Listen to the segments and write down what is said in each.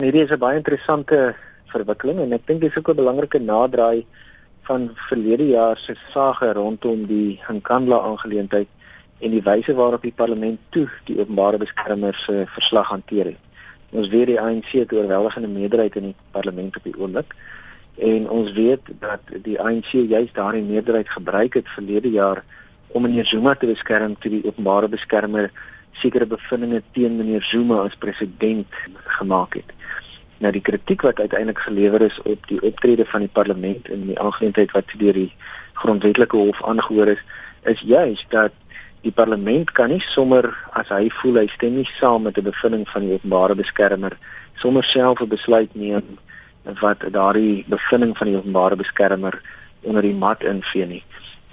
Hierdie is 'n baie interessante verwikkeling en ek dink dis ook 'n belangrike naderdraai van verlede jaar se sage rondom die Nkandla aangeleentheid en die wyse waarop die parlement toe die openbare beskermer se verslag hanteer het. Ons weet die ANC het 'n oorweldigende meerderheid in die parlement op die oomblik en ons weet dat die ANC juist daardie meerderheid gebruik het verlede jaar om meneer Zuma te beskerm toe die openbare beskermer sekere bevindinge teen meneer Zuma as president gemaak het. Nou die kritiek wat uiteindelik gelewer is op die optrede van die parlement in die aangeleentheid wat deur die grondwetlike hof aangehoor is, is juis dat die parlement kan nie sommer as hy voel hy stem nie saam met 'n bevinding van die openbare beskermer sommer self 'n besluit neem wat daardie bevinding van die openbare beskermer onder die mat invee nie.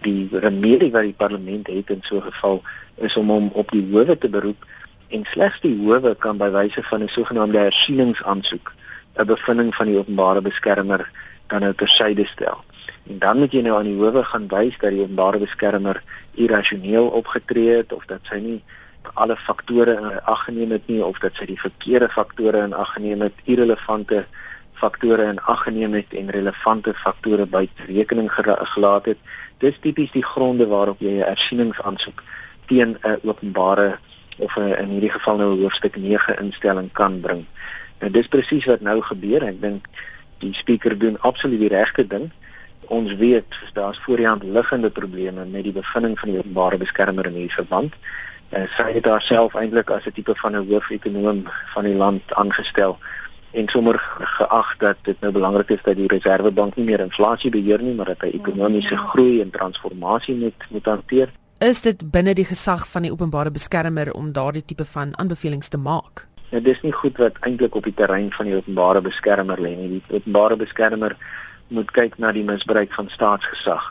Die remedie wat die parlement het in so 'n geval is om hom op die howe te beroep en slegs die howe kan by wyse van 'n sogenaamde hersieningsaansoek 'n bevinding van die openbare beskermer dan nou tersyde stel. En dan moet jy nou aan die howe gaan wys dat die openbare beskermer irrasioneel opgetree het of dat sy nie alle faktore in ag geneem het nie of dat sy die verkeerde faktore in ag geneem het, irrelevante faktore in ag geneem het en relevante faktore buite rekening gelaat het. Dis tipies die gronde waarop jy 'n ersieningsaansoek teen 'n openbare of 'n in hierdie geval nou hoofstuk 9 instelling kan bring. En dis presies wat nou gebeur. Ek dink die spreker doen absoluut die regte ding. Ons weet daar's voorhand liggende probleme met die bevinding van die openbare beskermer in hierdie verband. En sy het haarself eintlik as 'n tipe van 'n hoofekonoom van die land aangestel en sommer geag dat dit nou belangrik is dat die Reserwebank nie meer inflasie beheer nie, maar dat hy ekonomiese ja. groei en transformasie moet moet hanteer. Is dit binne die gesag van die openbare beskermer om daardie tipe van aanbevelings te maak? Ja, dis nie goed wat eintlik op die terrein van die openbare beskermer lê nie. Die openbare beskermer moet kyk na die misbruik van staatsgesag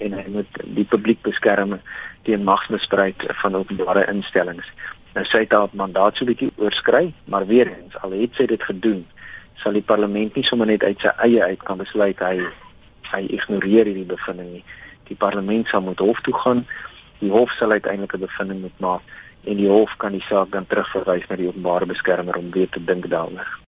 en hy moet die publiek beskerm teen magsmisbruik van openbare instellings. Nou sy het haar mandaat so bietjie oorskry, maar weer eens, al het sy dit gedoen, sal die parlement nie sommer net uit sy eie uit kan besluit hy hy ignoreer hierdie bevinding nie. Die parlement sal moet hof toe gaan. Die hof sal uiteindelik 'n bevinding moet maak en die hof kan die saak dan terugverwys na die openbare beskermer om weer te dink daaroor.